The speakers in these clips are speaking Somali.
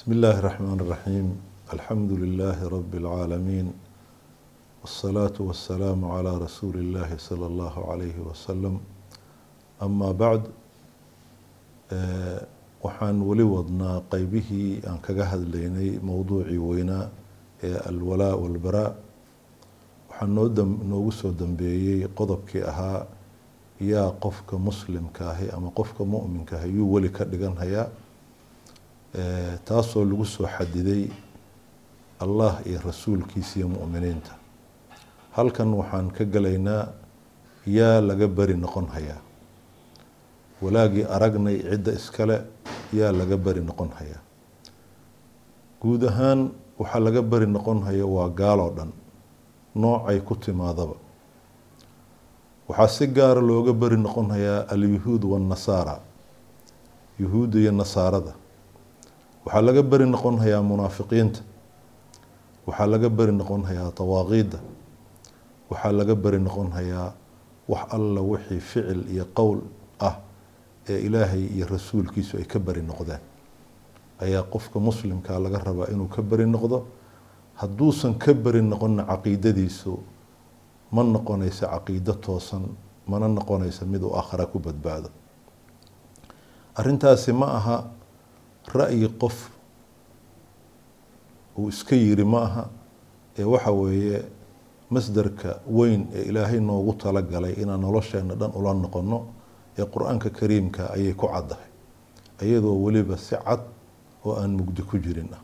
بسم الله الرحمن الرحيم الحمد لله رب العالمين والصلاة والسلام على رسول الله صلى الله عليه وسلم أما بعد waxaan weli wadnaa qeybihii aan kaga hadlaynay mowduucii weynaa ee alwalaa walbaraa waxaa noo noogu soo dambeeyey qodobkii ahaa yaa qofka muslimka ahi ama qofka muminka ahi yuu weli ka dhigan hayaa taasoo lagu soo xadiday allah iyo rasuulkiisa iyo muminiinta. Halkan waxaan ka gelaynaa yaa laga beri noqon hayaa. Walaagii aragnay cidda iskale yaa laga beri noqon hayaa. Guud ahaan waxaa laga beri noqon haya waa gaaloo dhan noocay ku timaadaba. Waxaa si gaara looga beri noqon hayaa alyuhuud waannasaara yuhuudda iyo nasaarada waxaa laga beri noqon hayaa munaafiqiinta. Waxaa laga beri noqon hayaa dawaaqiidda waxaa laga beri noqon hayaa wax alla wixii ficil iyo qowl ah ee ilaahay iyo rasuulkiisu ay ka beri noqdeen. Ayaa qofka muslimkaa laga rabaa inuu ka beri noqdo. Hadduusan ka beri noqonna caqiidadiisu ma noqonaysa caqiido toosan mana noqonaysa mid uu aakhara ku badbaado. Arrintaasi ma aha ra-yi qof uu iska yiri ma aha ee waxa weeye masdarka weyn ee ilaahay noogu talagalay inaan nolosheena dhan ula noqono ee qur'aanka kariimka ayay ku caddahay iyadoo weliba si cad oo aan mugdi ku jirin ah.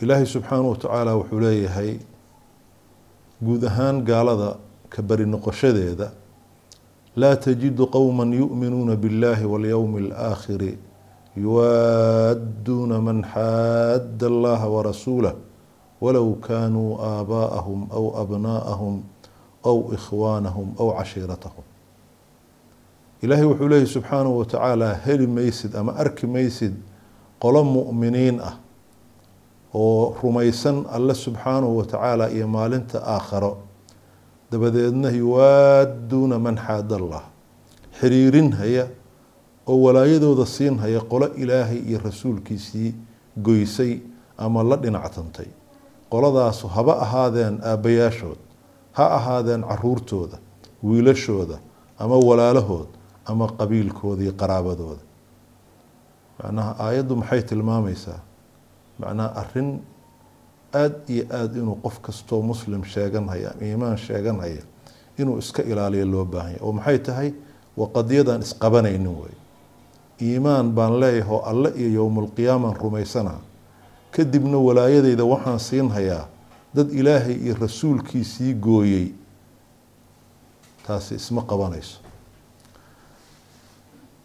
Ilaahay subxaanahu watacaala wuxuu leeyahay guud ahaan gaalada ka beri noqoshadeeda laa tajidu qowma yu'minuuna biاllahi walyowmi alaakhiri yuwaadduuna man xaadda allaha warasuulah walow kaanuu aabaa'ahum aw abnaa'ahum aw ikhwaanahum aw cashiiratahum ilaahay wuxuu leeyahy subxaanahu watacaala heli maysid ama arki maysid qolo mu'miniin ah oo rumaysan alle subxaanahu watacaala iyo maalinta aakharo dabadeedna yuwaadduuna man xaad allah xiriirin haya oo walaayadooda siin haya qolo ilaahay iyo rasuulkiisii goysay ama la dhinactantay qoladaasu haba ahaadeen aabbayaashood ha ahaadeen caruurtooda wiilashooda ama walaalahood ama qabiilkooda qaraabadooda macnaha aayaddu maxay tilmaamaysaa? Macnaha arrin aada iyo aada inuu qof kastoo muslim sheegan haya ama iimaan sheegan haya inuu iska ilaaliyo loo baahanya oo maxay tahay? Waa qadiyadaan isqabanaynin wey iimaan baan leeyahay oo alle iyo yowmulqiyaamaan rumaysanaha kadibna walaayadeyda waxaan siin hayaa dad ilaahay iyo rasuulkiisii gooyey. Taasi isma qabanayso.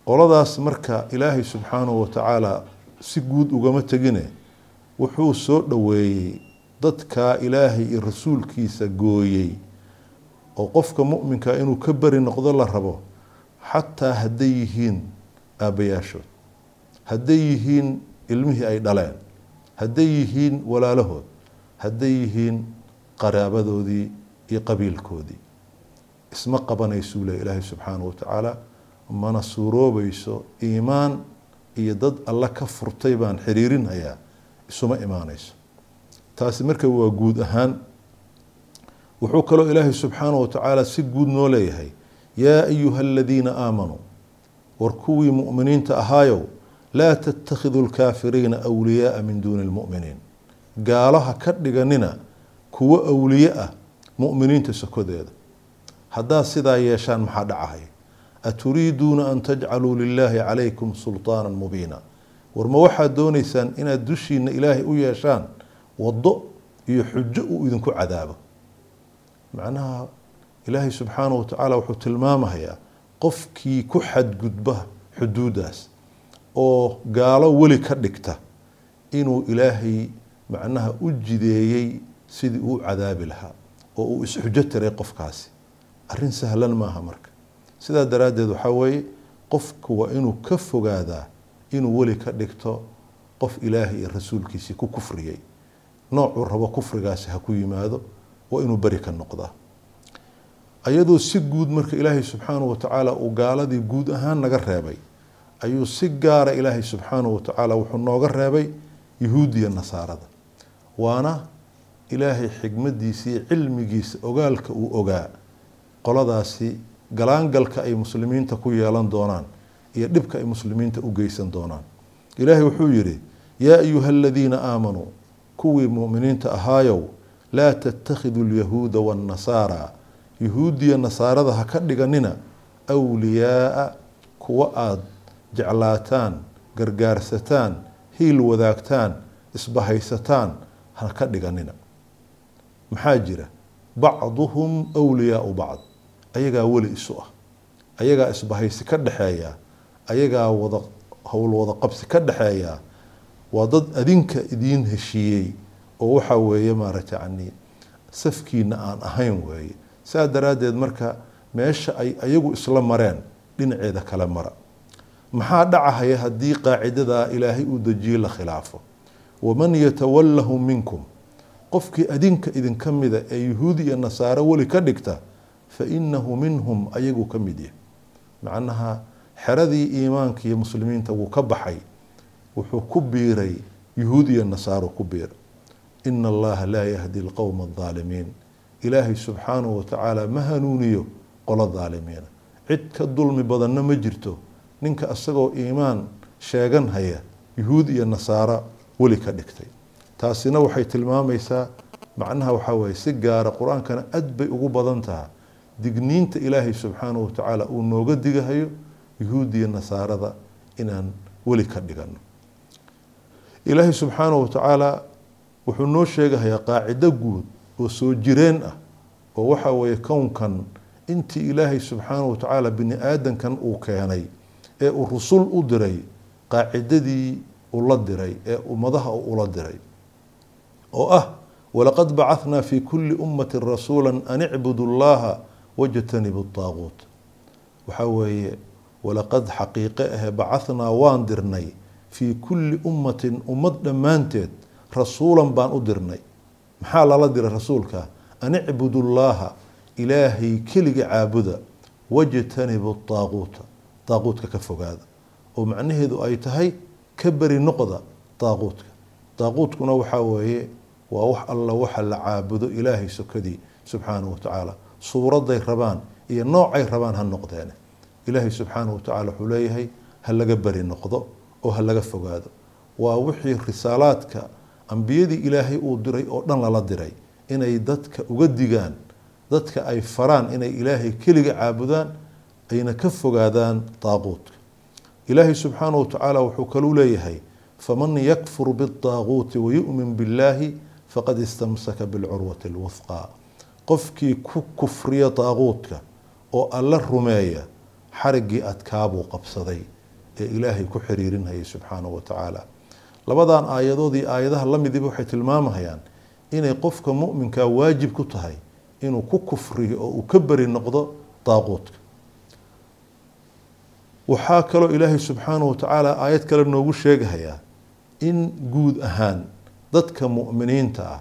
Qoladaas marka ilaahay subxaanahu watacaala si guud ugama tegine wuxuu soo dhoweeyey dadkaa ilaahay iyo rasuulkiisa gooyey. Oo qofka muminka inuu ka beri noqdo la rabo xataa hadday yihiin aabbayaashood hadday yihiin ilmihii ay dhaleen hadday yihiin walaalahood hadday yihiin qaraabadoodii iyo qabiilkoodii. Isma qabanaysuu le ilaahay subxaanahu watacaala mana suuroobayso iimaan iyo dad alle ka furtay baan xiriirin hayaa isuma imaanayso. Taasi marka waa guud ahaan wuxuu kaloo ilaahay subxaanahu watacaala si guud noo leeyahay yaa ayuha aladiina aamanuu war kuwii mu'miniinta ahaayow laa tattakhiduu lkaafiriina awliyaaa min duuni lmu'miniin gaalaha ka dhiganina kuwo awliye ah mu'miniinta sokodeeda. Haddaad sidaa yeeshaan maxaa dhacahay? Aturiiduuna an tajcaluu lilaahi calaykum sulطaana mubiina. War ma waxaad dooneysaan inaad dushiina ilaahay u yeeshaan waddo iyo xujo uu idinku cadaabo? Macnaha ilaahay subxaanahu watacaala wuxuu tilmaamahayaa qofkii ku xadgudba xuduuddaas oo gaalo weli ka dhigta inuu ilaahay macnaha u jideeyey sidii uu cadaabi lahaa oo uu isxujo tiray qofkaasi. Arrin sahlan maaha marka. Sidaa daraaddeed waxaa weeye qofku waa inuu ka fogaadaa inuu weli ka dhigto qof ilaahay iyo rasuulkiisii ku kufriyey. Noocuu rabo kufrigaasi ha ku yimaado waa inuu beri ka noqdaa ayadoo si guud marka ilaahay subxaanahu watacaala uu gaaladii guud ahaan naga reebay ayuu si gaara ilaahay subxaanahu watacaala wuxuu nooga reebay yuhuudiya nasaarada. Waana ilaahay xigmadiisa iyo cilmigiisa ogaalka uu ogaa qoladaasi galaangalka ay muslimiinta ku yeelan doonaan iyo dhibka ay muslimiinta u geysan doonaan. Ilaahay wuxuu yidhi yaa ayuha aladiina aamanuu kuwii mu'miniinta ahaayow laa tattakhiduu lyahuuda waannasaara yuhuudiya nasaarada ha ka dhiganina awliyaaa kuwa aada jeclaataan gargaarsataan hiil wadaagtaan isbahaysataan ha ka dhiganina. Maxaa jira? Bacduhum wliyaau bacd. Ayagaa weli isu ah. Ayagaa isbahaysi ka dhexeeya ayagaa wada howl wada qabsi ka dhexeeya waa dad adinka idiin heshiiyey oo waxa weeye maaragta yani safkiina aan ahayn weeye saa daraaddeed marka meesha ay ayagu isla mareen dhinaceeda kale mara. Maxaa dhacahaya haddii qaacidadaa ilaahay uu dejiye la khilaafo? Waman yatawallahu minkum. Qofkii adinka idinka mida ee yuhuudi iyo nasaaro weli ka dhigta fa inahu minhum ayagu ka mid yahay. Macnaha xeradii iimaanka iyo muslimiinta wuu ka baxay. Wuxuu ku biiray yuhuud iyo nasaaro ku biiray ina allaha laa yahdi alqowma aldaalimiin ilaahay subxaanahu watacaala ma hanuuniyo qolo daalimiina. Cid ka dulmi badanna ma jirto. Ninka isagoo iimaan sheegan haya yuhuud iyo nasaaro weli ka dhigtay. Taasina waxay tilmaamaysaa macnaha waxaa weeye si gaara qur'aankana aad bay ugu badan taha digniinta ilaahay subxaanahu watacaala uu nooga digahayo yuhuud iyo nasaarada inaan weli ka dhigano ilaahay subxaanahu watacaala wuxuu noo sheegahayaa qaacido guud oo soo jireen ah oo waxa weeye kownkan intii ilaahay subxaanahu watacaala bini aadankan uu keenay ee uu rusul u diray qaacidadii ula diray ee ummadaha ula diray oo ah walaqad bacahnaa fi kuli ummati rasuula an icbudu llaha wajtanibu daaquut waxaa weeye walaqad xaqiiqe ahe bacahnaa waan dirnay fii kulli ummatin ummad dhammaanteed rasuulan baan u dirnay maxaa lala diray rasuulka? An icbudu llaaha ilaahay keliga caabuda wajtanibu daaquuta daaquudka ka fogaada. Oo macnaheedu ay tahay ka beri noqda daaquudka daaquudkuna waxaa weeye waa wax alla waxa la caabudo ilaahay sokadii subxaanahu watacaala suuraday rabaan iyo noocay rabaan ha noqdeen. Ilaahay subxaanahu watacala wuxuu leeyahay ha laga beri noqdo oo ha laga fogaado. Waa wixii risaalaadka ambiyadii ilaahay uu diray oo dhan lala diray inay dadka uga digaan dadka ay faraan inay ilaahay keliga caabudaan ayna ka fogaadaan daaquudka ilaahay subxaanahu watacaala wuxuu kaluu leeyahay faman yakfur bidaaquuti wayu'min billaahi faqad istamsaka bilcurwati alwufqa qofkii ku kufriya daaquudka oo alla rumeeya xariggii adkaabuu qabsaday ee ilaahay ku xiriirinhayay subxaanahu wa tacaala labadan aayadoodii aayadaha la midiba waxay tilmaamahayaan inay qofka mu'minkaa waajib ku tahay inuu ku kufriyo oo uu ka beri noqdo daaquudka waxaa kaloo ilaahay subxaanahu watacaala aayad kale noogu sheegahayaa in guud ahaan dadka mu'miniinta ah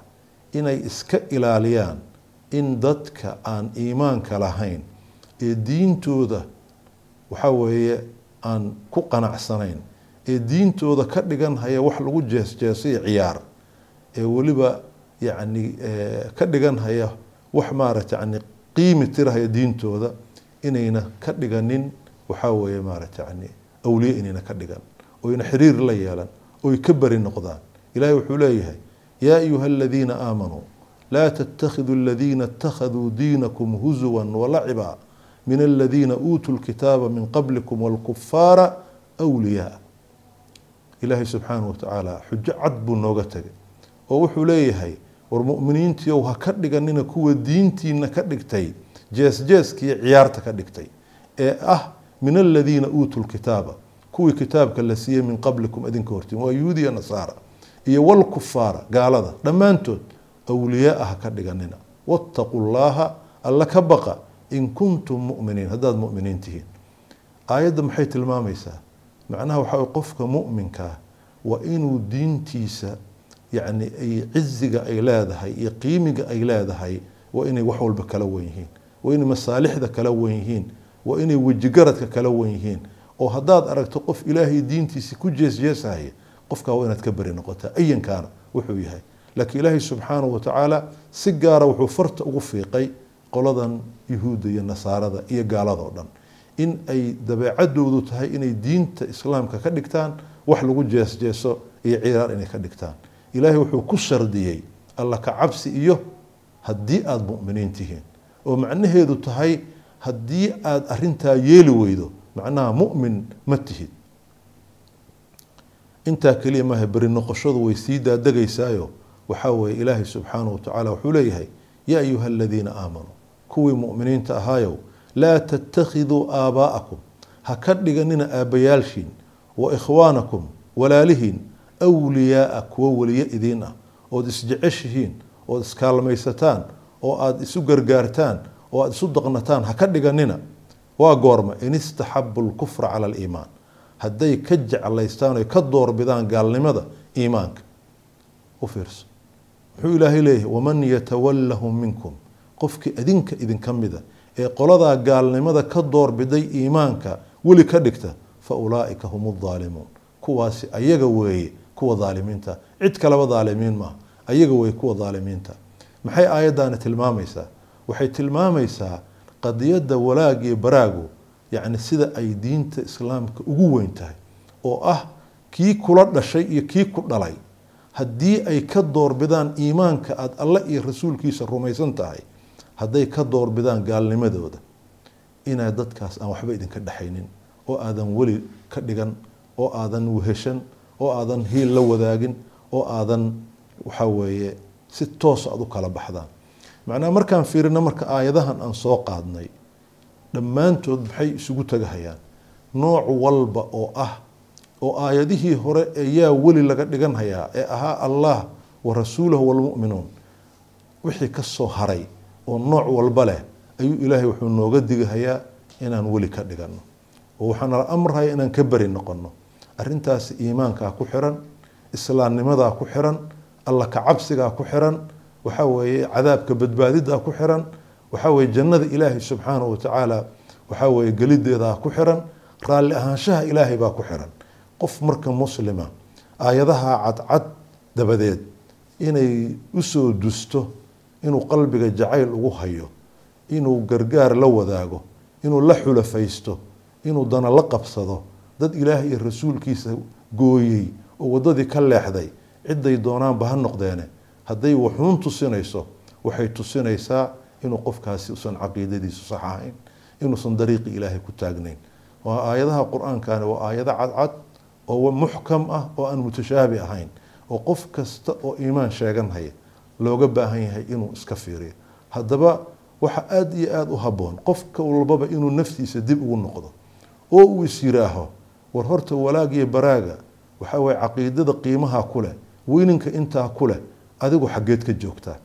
inay iska ilaaliyaan in dadka aan iimaanka lahayn ee diintooda waxaa weeye aan ku qanacsanayn ee diintooda ka dhigan haya wax lagu jeesjeesay ciyaar ee weliba yacni ka dhigan haya wax maaragta yani qiimi tirahaya diintooda inayna ka dhiganin waxaa weeye maaragta yani awliye inayna ka dhigan oyna xiriir la yeelan oy ka beri noqdaan. Ilahay wuxuu leeyahay yaa ayuha aladiina aamanuu laa tattakhiduu aladiina اtakhaduu diinakum huzuwa walaciba min aladiina uutuu lkitaaba min qablikum wاlkufaara wliyaa ilaahay subxaanahu watacaala xujo cad buu nooga tegay oo wuxuu leeyahay war mu'miniintiiow ha ka dhiganina kuwa diintiina ka dhigtay jeesjeeskiiyo ciyaarta ka dhigtay ee ah min aladiina uutuu lkitaaba kuwii kitaabka la siiyey min qablikum idinka hortiin waa yuhuudiya nasaara iyo walkufaara gaalada dhammaantood awliyaa ha ka dhiganina. Wattaquu llaaha alla ka baqa in kuntum muminiin. Haddaad muminiin tihiin. Aayadda maxay tilmaamaysaa macnaha waxaa qofka muminkaa waa inuu diintiisa yacni ay ciziga ay leedahay iyo qiimiga ay leedahay waa inay wax walba kala wen yihiin waa inay masaalixda kala wen yihiin waa inay wejigaradka kala wen yihiin. Oo haddaad aragto qof ilaahay diintiisi ku jeesjeesahaya qofkaa waa inaad ka beri noqotaa ayankaana wuxuu yahay. Laakiin ilaahay subxaanahu watacaala si gaara wuxuu farta ugu fiiqay qoladan yuhuudda iyo nasaarada iyo gaaladoo dhan in ay dabeecadoodu tahay inay diinta islaamka ka dhigtaan wax lagu jeesjeeso iyo ciyaar inay ka dhigtaan. Ilaahay wuxuu ku shardiyey alla ka cabsi iyo haddii aada mu'miniin tihiin. Oo macnaheedu tahay haddii aada arintaa yeeli weydo macnaha mu'min ma tihid. Intaa keliya maaha beri noqoshadu way sii daadegaysaayo. Waxaa weeye ilaahay subxaanahu watacaala wuxuu leeyahay yaa ayuha aladiina aamanuu kuwii mu'miniinta ahaayow laa tattakhiduu aabaa'akum ha ka dhiganina aabbayaalshiin wa ikhwaanakum walaalihiin awliyaaa kuwa weliye idiin ah ood isjeceshihiin ood iskaalmaysataan oo aada isu gargaartaan oo aada isu daqnataan. Ha ka dhiganina. Waa goorma in istaxabu lkufra cala aliimaan. Hadday ka jeclaystaan oy ka doorbidaan gaalnimada iimaanka. U fiirso. Muxuu ilaahay leeyahay waman yatawallahum minkum. Qofkii adinka idinka mida ee qoladaa gaalnimada ka doorbiday iimaanka weli ka dhigta fa ulaa'ika hum aalimuun kuwaasi ayaga weeye kuwa daalimiinta. Cid kaleba daalimiin maaha ayaga weeye kuwa daalimiinta. Maxay aayaddaani tilmaamaysaa? Waxay tilmaamaysaa qadiyadda walaag iyo baraagu yacni sida ay diinta islaamka ugu weyn tahay oo ah kii kula dhashay iyo kii ku dhalay. Haddii ay ka doorbidaan iimaanka aada alle iyo rasuulkiisa rumaysan tahay hadday ka doorbidaan gaalnimadooda inaad dadkaas aan waxba idinka dhexaynin oo aadan weli ka dhigan oo aadan weheshan oo aadan hiil la wadaagin oo aadan waxaa weeye si toosa aad u kala baxdaan. Macnaha markaan fiirino marka aayadahan aan soo qaadnay dhammaantood maxay isugu tagahayaan? Nooc walba oo ah oo aayadihii hore yaa weli laga dhigan hayaa ee ahaa allah wa rasuulahu walmu'minuun wixii ka soo haray oo nooc walba leh ayuu ilaahay wuxuu nooga digahayaa inaan weli ka dhiganno. Oo waxaana la amrahaya inaan ka beri noqonno. Arrintaasi iimaankaa ku xiran islaamnimadaa ku xiran alla ka cabsigaa ku xiran waxaa weeye cadaabka badbaadidaa ku xiran waxaa weeye jannada ilaahay subxaanahu watacaala waxaa weeye gelideedaa ku xiran raalli ahaanshaha ilaahay baa ku xiran. Qof marka muslima aayadaha cadcad dabadeed inay u soo dusto inuu qalbiga jacayl ugu hayo inuu gargaar la wadaago inuu la xulafaysto inuu dana la qabsado dad ilaahay iyo rasuulkiisa gooyey oo waddadii ka leexday ciday doonaanba ha noqdeene. Hadday waxuun tusinayso waxay tusinaysaa inuu qofkaasi usan caqiidadiisu sax ahayn inuusan dariiqi ilaahay ku taagnayn. Waa aayadaha qur'aankani waa aayado cadcad oo muxkam ah oo aan mutashaabi ahayn oo qof kasta oo iimaan sheegan haya looga baahan yahay inuu iska fiiriyo. Haddaba waxa aada iyo aada u habboon qofka walbaba inuu naftiisa dib ugu noqdo oo uu is yiraaho war horta walaag iyo baraaga waxaa weye caqiidada qiimaha ku leh weyninka intaa ku leh adigu xaggeed ka joogtaa.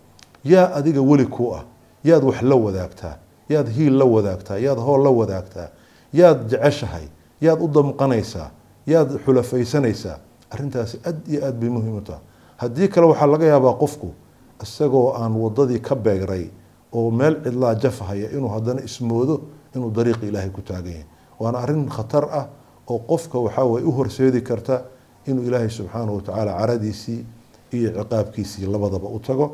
Yaa adiga weli ku ah yaad wax la wadaagtaa yaad hiil la wadaagtaa yaad hool la wadaagtaa yaad jeceshahay yaad u damqanaysaa yaad xulafaysanaysaa. Arrintaasi aad iyo aad bay muhiim u taha haddii kale waxaa laga yaabaa qofku isagoo aan wadadii ka beegray oo meel cidlaa jafahaya inuu haddana ismoodo inuu dariiqi ilaahay ku taagan yahay. Waana arrin khatar ah oo qofka waxaa weye u horseedi karta inuu ilaahay subxaanahu watacaala caradiisii iyo ciqaabkiisii labadaba u tago.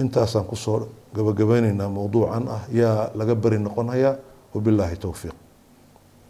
Intaasaan ku soo gabagabaynaynaa mowduucan ah yaa laga beri noqonayaa wabilaahi towfiiq